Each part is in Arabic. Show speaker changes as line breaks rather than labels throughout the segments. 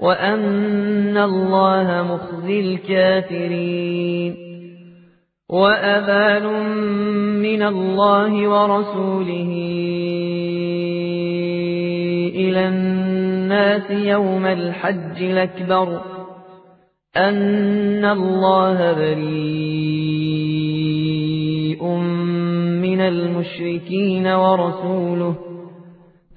وأن الله مخزي الكافرين وأذان من الله ورسوله إلى الناس يوم الحج الأكبر أن الله بريء من المشركين ورسوله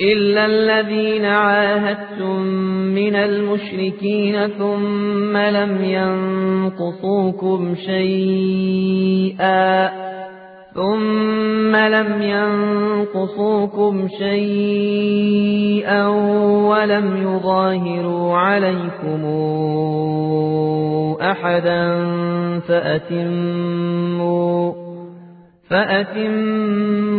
إلا الذين عاهدتم من المشركين ثم لم ينقصوكم شيئا ثم لم ينقصوكم شيئا ولم يظاهروا عليكم أحدا فأتموا فأتموا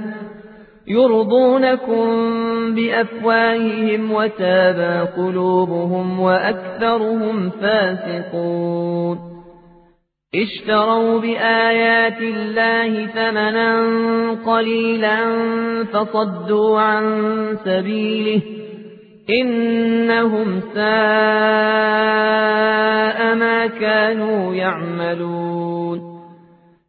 يرضونكم بأفواههم وتابى قلوبهم وأكثرهم فاسقون. اشتروا بآيات الله ثمنا قليلا فصدوا عن سبيله إنهم ساء ما كانوا يعملون.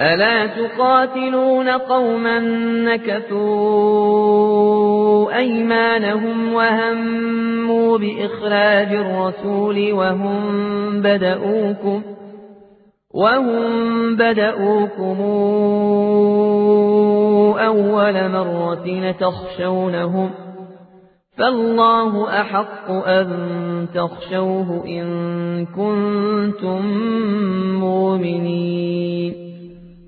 ألا تقاتلون قوما نكثوا أيمانهم وهموا بإخراج الرسول وهم بدؤوكم وهم بدؤوكم أول مرة تخشونهم فالله أحق أن تخشوه إن كنتم مؤمنين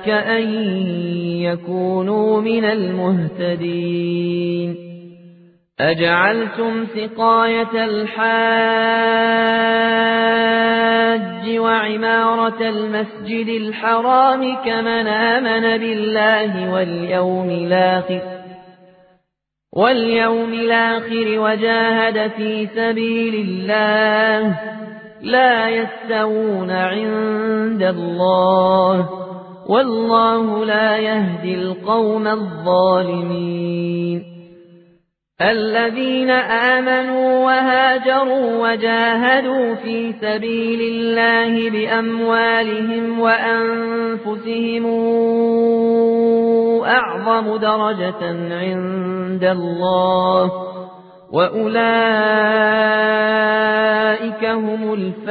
أولئك أن يكونوا من المهتدين أجعلتم سقاية الحاج وعمارة المسجد الحرام كمن آمن بالله واليوم الآخر واليوم الآخر وجاهد في سبيل الله لا يستوون عند الله والله لا يهدي القوم الظالمين. الذين آمنوا وهاجروا وجاهدوا في سبيل الله بأموالهم وأنفسهم أعظم درجة عند الله وأولئك هم الفائزون.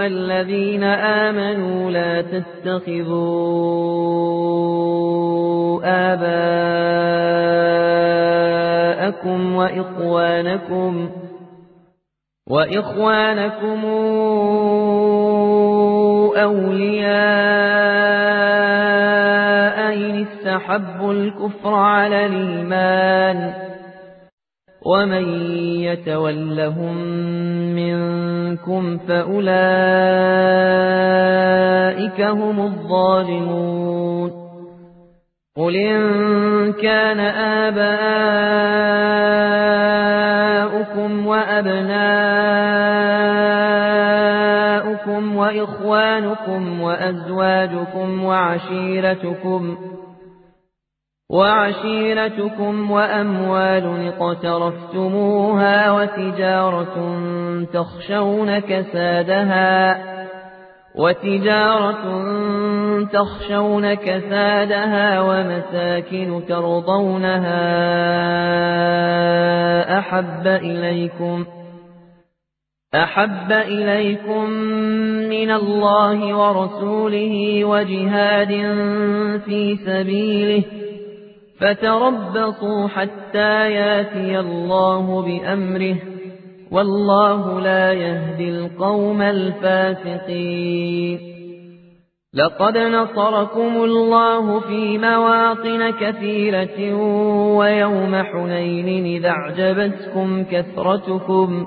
أيها الذين آمنوا لا تتخذوا آباءكم وإخوانكم وإخوانكم أولياء إن استحبوا الكفر على الإيمان ومن يتولهم منكم فأولئك هم الظالمون قل إن كان آباؤكم وأبناؤكم وإخوانكم وأزواجكم وعشيرتكم وعشيرتكم وأموال اقترفتموها وتجارة تخشون كسادها وتجارة تخشون كسادها ومساكن ترضونها أحب إليكم أحب إليكم من الله ورسوله وجهاد في سبيله فتربصوا حتى ياتي الله بأمره والله لا يهدي القوم الفاسقين. لقد نصركم الله في مواطن كثيرة ويوم حنين إذا أعجبتكم كثرتكم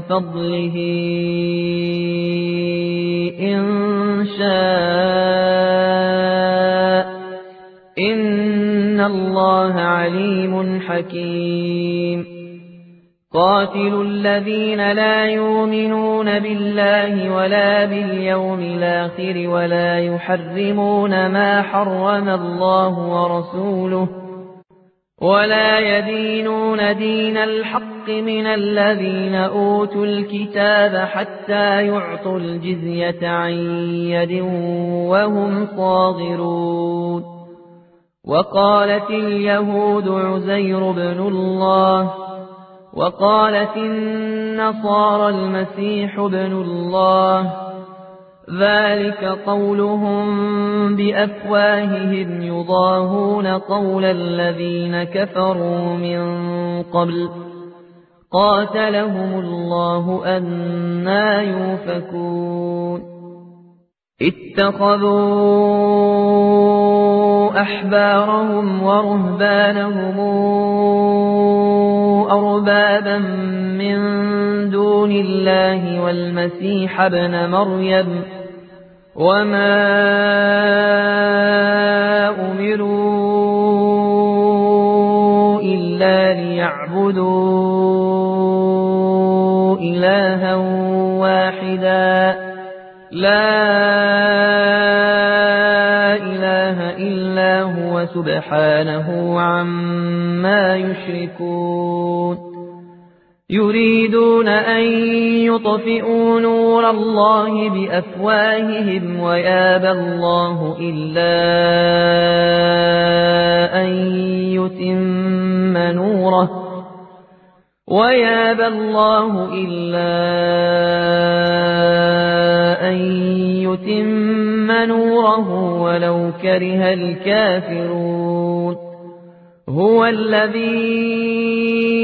فضله إن شاء إن الله عليم حكيم. قاتلوا الذين لا يؤمنون بالله ولا باليوم الآخر ولا يحرمون ما حرم الله ورسوله ولا يدينون دين الحق من الذين أوتوا الكتاب حتى يعطوا الجزية عن يد وهم صاغرون وقالت اليهود عزير بن الله وقالت النصارى المسيح بن الله ذلك قولهم بأفواههم يضاهون قول الذين كفروا من قبل قاتلهم الله أنا يوفكون اتخذوا أحبارهم ورهبانهم أربابا من دون الله والمسيح ابن مريم وما أمروا إلا ليعبدوا إلها واحدا لا إله إلا هو سبحانه عما يشركون يريدون أن يطفئوا نور الله بأفواههم ويابى الله إلا أن يتم نوره ويابى الله إلا أن يتم نوره ولو كره الكافرون هو الذي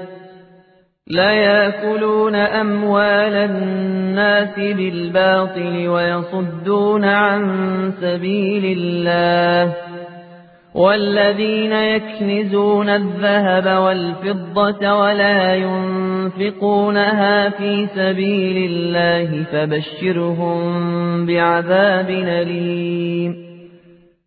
لا يأكلون أموال الناس بالباطل ويصدون عن سبيل الله والذين يكنزون الذهب والفضة ولا ينفقونها في سبيل الله فبشرهم بعذاب أليم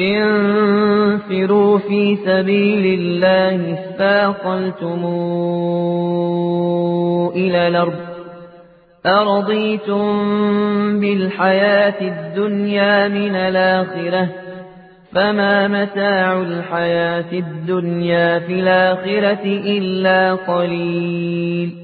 انفروا في سبيل الله استاقلتم إلى الأرض أرضيتم بالحياة الدنيا من الآخرة فما متاع الحياة الدنيا في الآخرة إلا قليل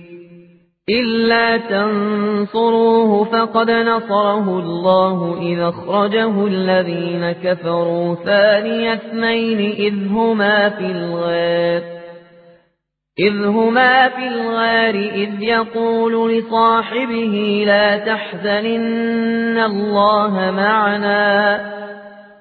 إلا تنصروه فقد نصره الله إذا أخرجه الذين كفروا ثاني اثنين إذ هما في الغار إذ هما في الغار إذ يقول لصاحبه لا تحزن إن الله معنا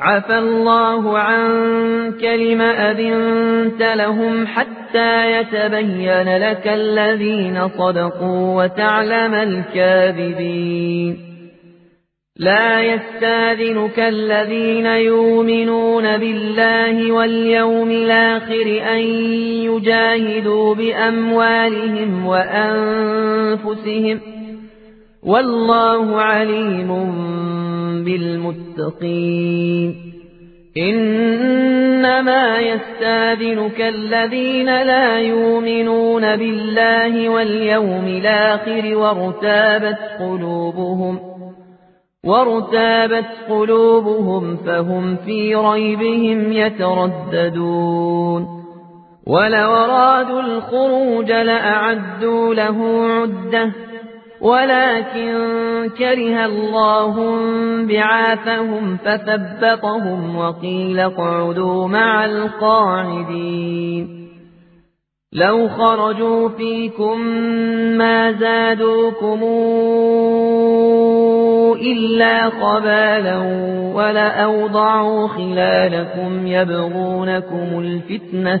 عفى الله عنك لم أذنت لهم حتى يتبين لك الذين صدقوا وتعلم الكاذبين. لا يستاذنك الذين يؤمنون بالله واليوم الآخر أن يجاهدوا بأموالهم وأنفسهم. والله عليم بالمتقين. إنما يستاذنك الذين لا يؤمنون بالله واليوم الآخر وارتابت قلوبهم وارتابت قلوبهم فهم في ريبهم يترددون. ولو أرادوا الخروج لأعدوا له عدة ولكن كره الله بعاثهم فثبطهم وقيل اقعدوا مع القاعدين. لو خرجوا فيكم ما زادوكم إلا خبالا ولأوضعوا خلالكم يبغونكم الفتنة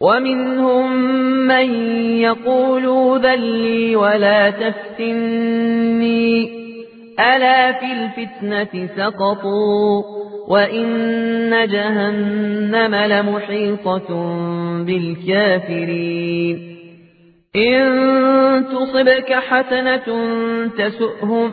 ومنهم من يقول ذلي ولا تفتني ألا في الفتنة سقطوا وإن جهنم لمحيطة بالكافرين إن تصبك حسنة تسؤهم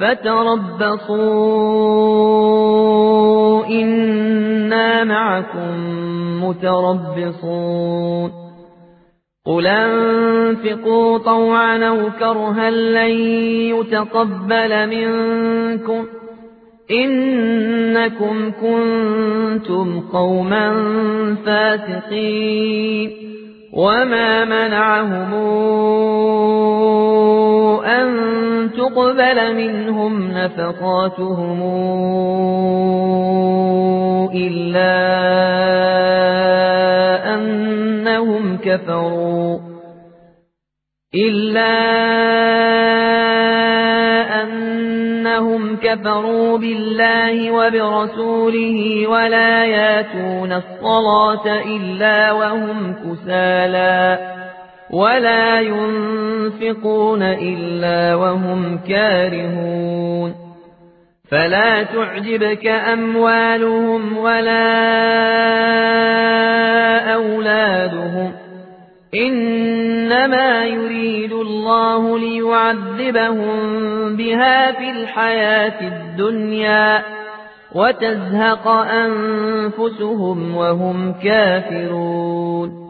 فتربصوا إنا معكم متربصون قل انفقوا طوعا أو كرها لن يتقبل منكم إنكم كنتم قوما فاسقين وما منعهم أن تقبل منهم نفقاتهم إلا أنهم كفروا إلا أنهم كفروا بالله وبرسوله ولا ياتون الصلاة إلا وهم كسالى ولا ينفقون إلا وهم كارهون فلا تعجبك أموالهم ولا أولادهم إنما يريد الله ليعذبهم بها في الحياة الدنيا وتزهق أنفسهم وهم كافرون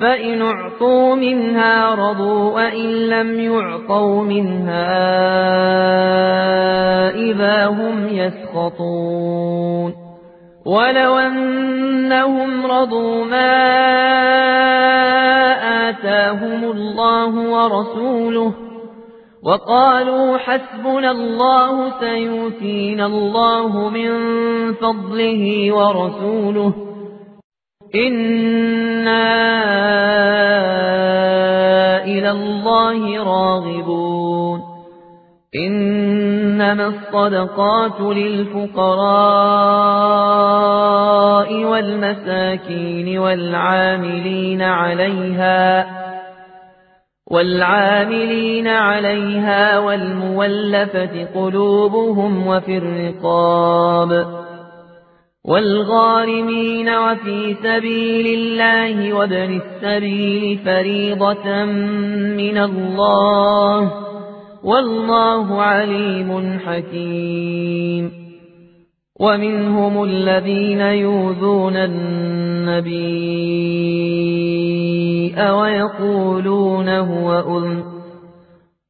فإن اعطوا منها رضوا وإن لم يعطوا منها إذا هم يسخطون ولو أنهم رضوا ما آتاهم الله ورسوله وقالوا حسبنا الله سيؤتينا الله من فضله ورسوله إنا إلى الله راغبون إنما الصدقات للفقراء والمساكين والعاملين عليها والعاملين عليها والمولفة قلوبهم وفي الرقاب والغارمين وفي سبيل الله وابن السبيل فريضة من الله والله عليم حكيم. ومنهم الذين يوذون النبي ويقولون هو أذن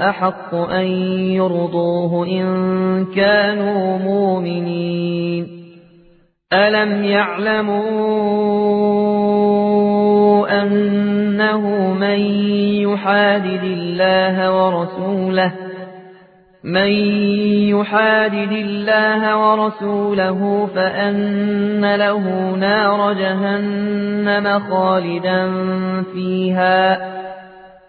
أحق أن يرضوه إن كانوا مؤمنين. ألم يعلموا أنه من يحادد الله ورسوله من يحادد الله ورسوله فأن له نار جهنم خالدا فيها.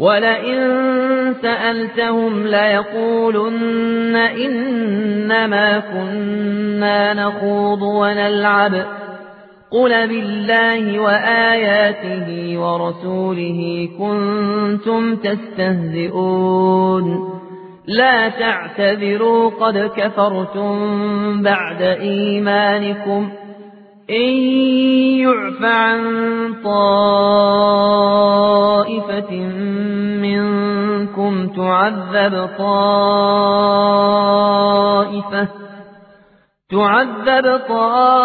ولئن سألتهم ليقولن إنما كنا نخوض ونلعب. قل بالله وآياته ورسوله كنتم تستهزئون. لا تعتذروا قد كفرتم بعد إيمانكم. إن يعف عن طائفة تعذب طائفة تعذب طائفة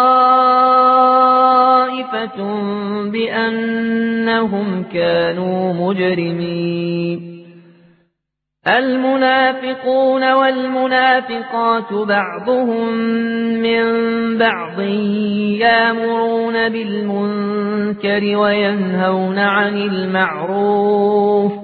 بأنهم كانوا مجرمين. المنافقون والمنافقات بعضهم من بعض يامرون بالمنكر وينهون عن المعروف.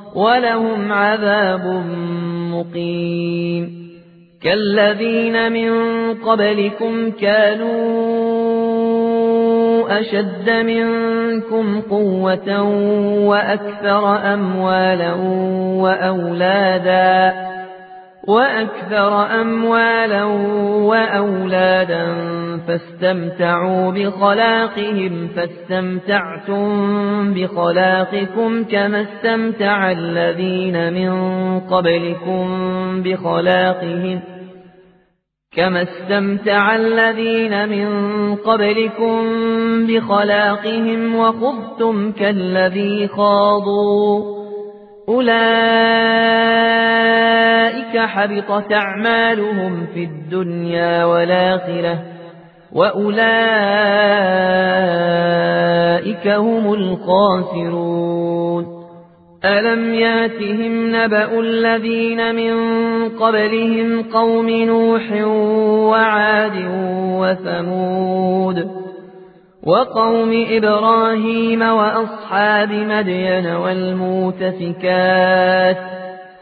ولهم عذاب مقيم. كالذين من قبلكم كانوا أشد منكم قوة وأكثر أموالا وأولادا. وأكثر أموالا وأولادا فاستمتعوا بخلاقهم فاستمتعتم بخلاقكم كما استمتع الذين من قبلكم بخلاقهم كما استمتع الذين من قبلكم بخلاقهم وخذتم كالذي خاضوا أولئك حبطت أعمالهم في الدنيا والآخرة وأولئك هم الخاسرون. ألم يأتهم نبأ الذين من قبلهم قوم نوح وعاد وثمود وقوم إبراهيم وأصحاب مدين والمؤتفكات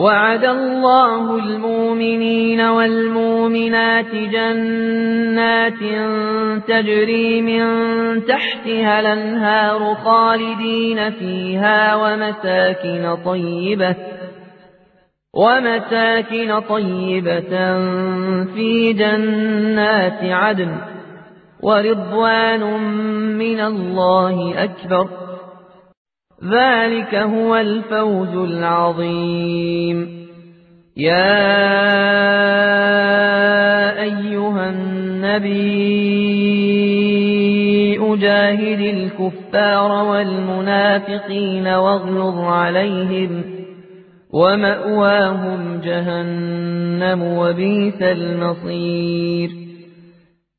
وعد الله المؤمنين والمؤمنات جنات تجري من تحتها الأنهار خالدين فيها ومساكن طيبة ومساكن طيبة في جنات عدن ورضوان من الله أكبر ذلك هو الفوز العظيم. يا أيها النبي أجاهد الكفار والمنافقين واغلظ عليهم ومأواهم جهنم وبيس المصير.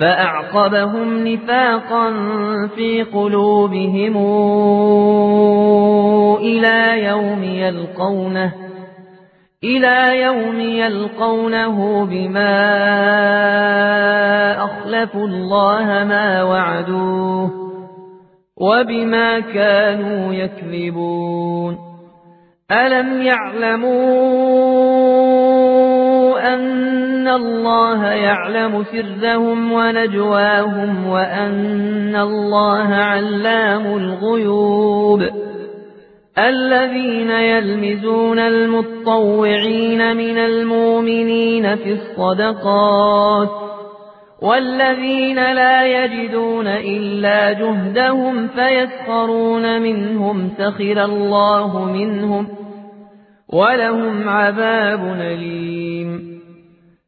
فأعقبهم نفاقا في قلوبهم إلى يوم يلقونه إلى يوم يلقونه بما أخلفوا الله ما وعدوه وبما كانوا يكذبون. ألم يعلموا أن الله يعلم سرهم ونجواهم وأن الله علام الغيوب الذين يلمزون المطوعين من المؤمنين في الصدقات والذين لا يجدون إلا جهدهم فيسخرون منهم سخر الله منهم ولهم عذاب أليم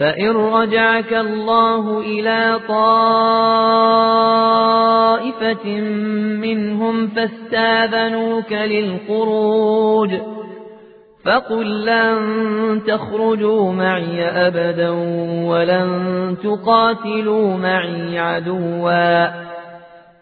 فإن رجعك الله إلى طائفة منهم فاستاذنوك للخروج فقل لن تخرجوا معي أبدا ولن تقاتلوا معي عدوا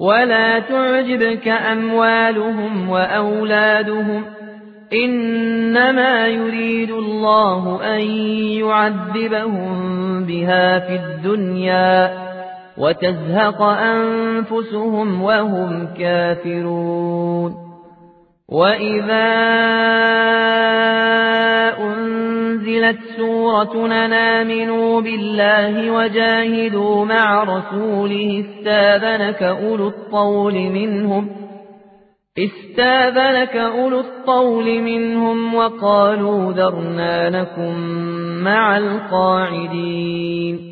ولا تعجبك أموالهم وأولادهم إنما يريد الله أن يعذبهم بها في الدنيا وتزهق أنفسهم وهم كافرون وإذا أنزلت سورة نامنوا بالله وجاهدوا مع رسوله استاذنك أولو الطول منهم استاذنك أولو الطول منهم وقالوا ذرنا لكم مع القاعدين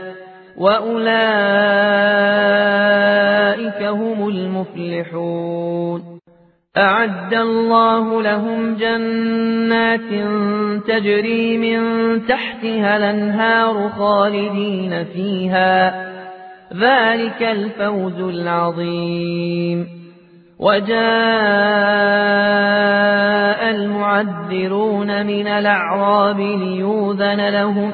وأولئك هم المفلحون أعد الله لهم جنات تجري من تحتها الانهار خالدين فيها ذلك الفوز العظيم وجاء المعذرون من الأعراب ليوذن لهم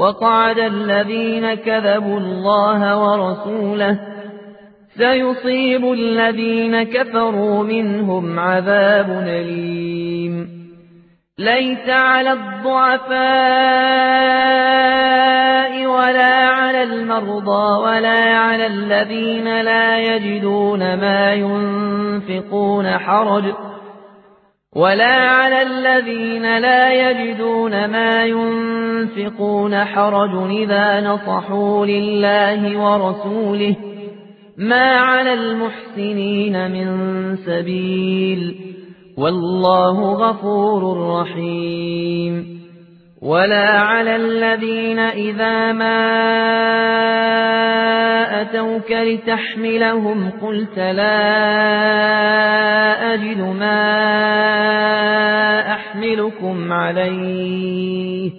وقعد الذين كذبوا الله ورسوله سيصيب الذين كفروا منهم عذاب أليم. ليس على الضعفاء ولا على المرضى ولا على الذين لا يجدون ما ينفقون حرج. ولا على الذين لا يجدون ما ينفقون حرج إذا نصحوا لله ورسوله ما على المحسنين من سبيل والله غفور رحيم ولا على الذين إذا ما أتوك لتحملهم قلت لا أجد ما أحملكم عليه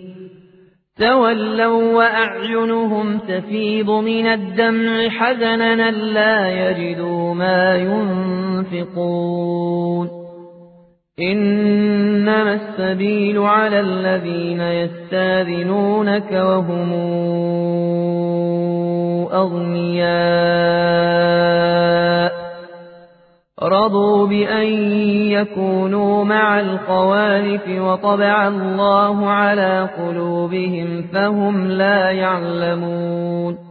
تولوا وأعينهم تفيض من الدمع حزنا لا يجدوا ما ينفقون إنما السبيل على الذين يستاذنونك وهم أغنياء. رضوا بأن يكونوا مع الخوالف وطبع الله على قلوبهم فهم لا يعلمون.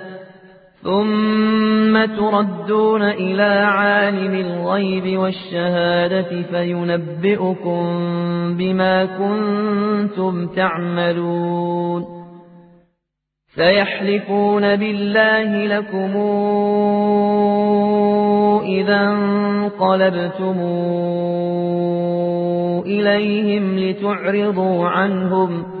ثم تردون إلى عالم الغيب والشهادة فينبئكم بما كنتم تعملون. سيحلفون بالله لكم إذا انقلبتم إليهم لتعرضوا عنهم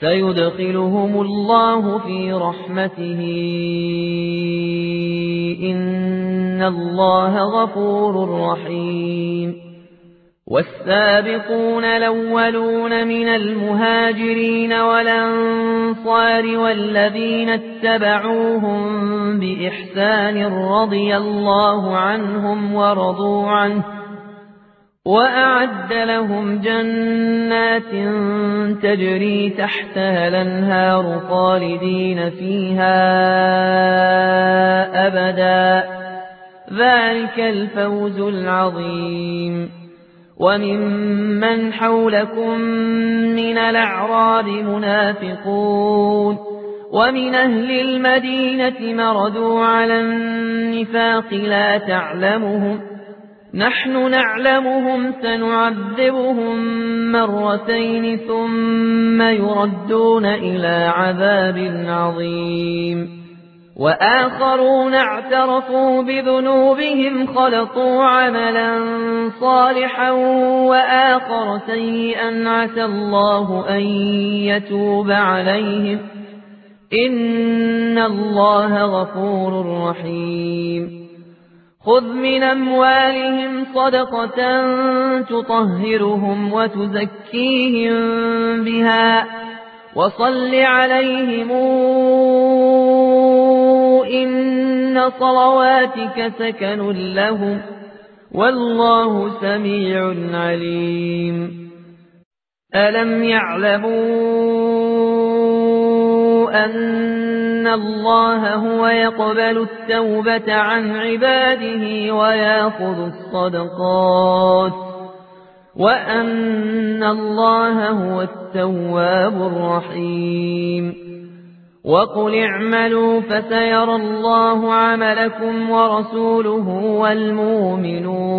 سيدخلهم الله في رحمته. إن الله غفور رحيم. والسابقون الأولون من المهاجرين والأنصار والذين اتبعوهم بإحسان رضي الله عنهم ورضوا عنه. وأعد لهم جنات تجري تحتها الأنهار خالدين فيها أبدا. ذلك الفوز العظيم. وممن حولكم من الأعراب منافقون. ومن أهل المدينة مردوا على النفاق لا تعلمهم. نحن نعلمهم سنعذبهم مرتين ثم يردون إلى عذاب عظيم. وآخرون اعترفوا بذنوبهم خلطوا عملا صالحا وآخر سيئا عسى الله أن يتوب عليهم. إن الله غفور رحيم. خذ من أموالهم صدقة تطهرهم وتزكيهم بها وصل عليهم إن صلواتك سكن لهم والله سميع عليم. ألم يعلموا أن الله هو يقبل التوبة عن عباده ويأخذ الصدقات وأن الله هو التواب الرحيم وقل اعملوا فسيرى الله عملكم ورسوله والمؤمنون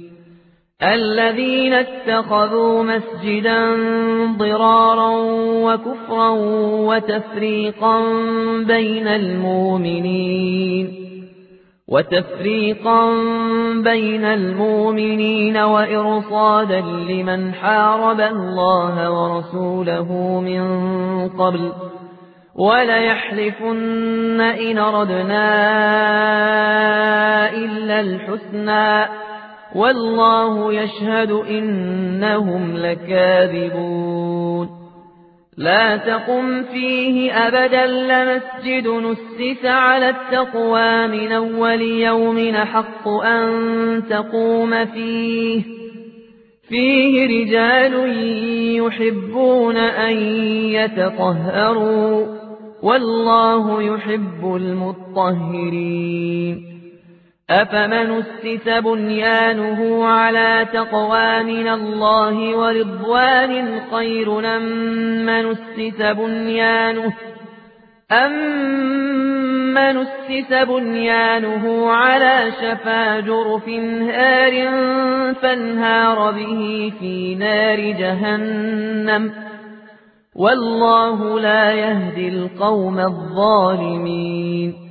الذين اتخذوا مسجدا ضرارا وكفرا وتفريقا بين المؤمنين وتفريقا بين المؤمنين وإرصادا لمن حارب الله ورسوله من قبل وليحلفن إن ردنا إلا الحسنى والله يشهد إنهم لكاذبون. لا تقم فيه أبدا لمسجد نسس على التقوى من أول يوم حق أن تقوم فيه. فيه رجال يحبون أن يتطهروا والله يحب المطهرين. أفمن اسس بنيانه على تقوى من الله ورضوان خير أمن اسس بنيانه أمن اسس بنيانه على شفا جرف هار فانهار به في نار جهنم والله لا يهدي القوم الظالمين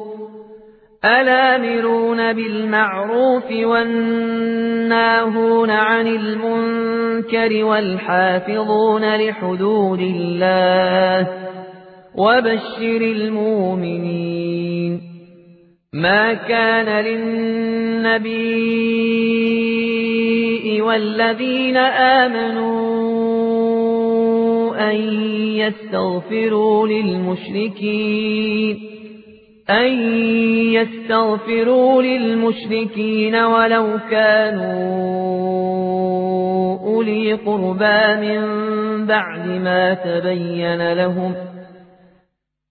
الآمرون بالمعروف والناهون عن المنكر والحافظون لحدود الله وبشر المؤمنين ما كان للنبي والذين آمنوا أن يستغفروا للمشركين أن يستغفروا للمشركين ولو كانوا أولي قربى من بعد ما تبين لهم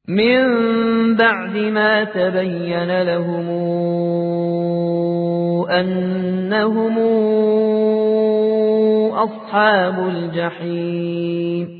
من بعد ما تبين لهم أنهم أصحاب الجحيم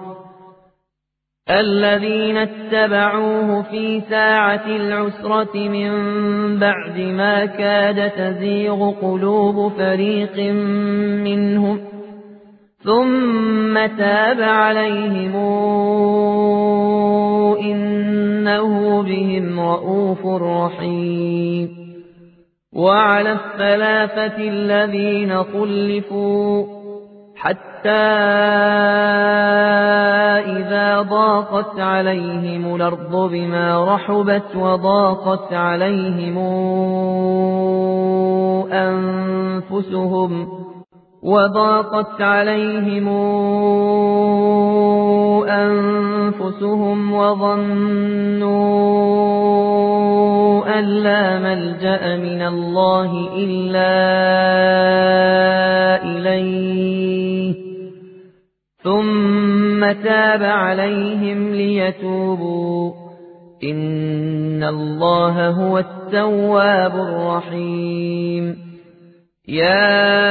الذين اتبعوه في ساعة العسرة من بعد ما كاد تزيغ قلوب فريق منهم ثم تاب عليهم إنه بهم رؤوف رحيم وعلى الثلاثة الذين خلفوا حتى إذا ضاقت عليهم الأرض بما رحبت وضاقت عليهم أنفسهم وضاقت عليهم أنفسهم وظنوا أن لا ملجأ من الله إلا إليه. ثم تاب عليهم ليتوبوا. إن الله هو التواب الرحيم. يا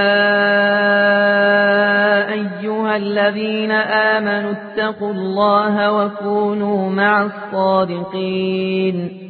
أيها الذين آمنوا اتقوا الله وكونوا مع الصادقين.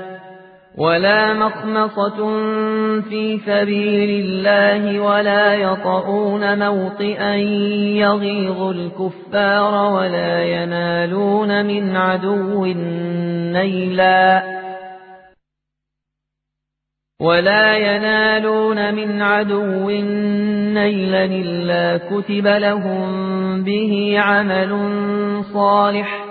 ولا مخمصة في سبيل الله ولا يطؤون موطئا يغيظ الكفار ولا ينالون من عدو نيلاً ولا ينالون من عدو نيلا إلا كتب لهم به عمل صالح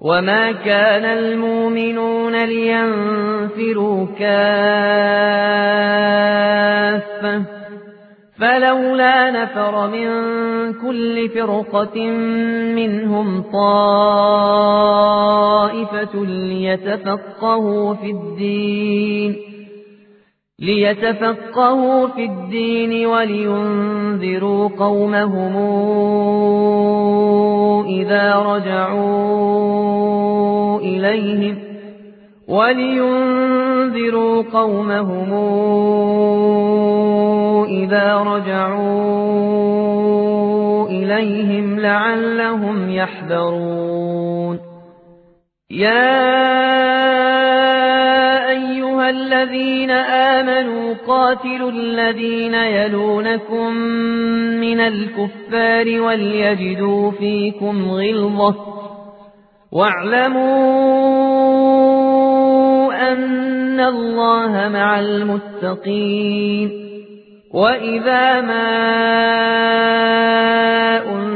وما كان المؤمنون لينفروا كافة فلولا نفر من كل فرقة منهم طائفة ليتفقهوا في الدين ليتفقهوا في الدين ولينذروا قومهم إذا رجعوا إليهم ولينذروا قومهم إذا رجعوا إليهم لعلهم يحذرون. يا أيها الذين آمنوا قاتلوا الذين يلونكم من الكفار وليجدوا فيكم غلظة واعلموا أن الله مع المتقين وإذا ما أنزلت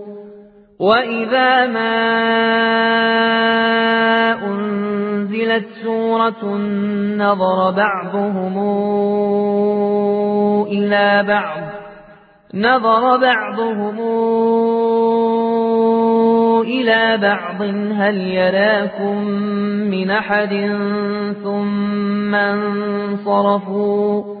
وإذا ما أنزلت سورة نظر بعضهم إلى بعض نظر بعضهم إلى بعض هل يراكم من أحد ثم انصرفوا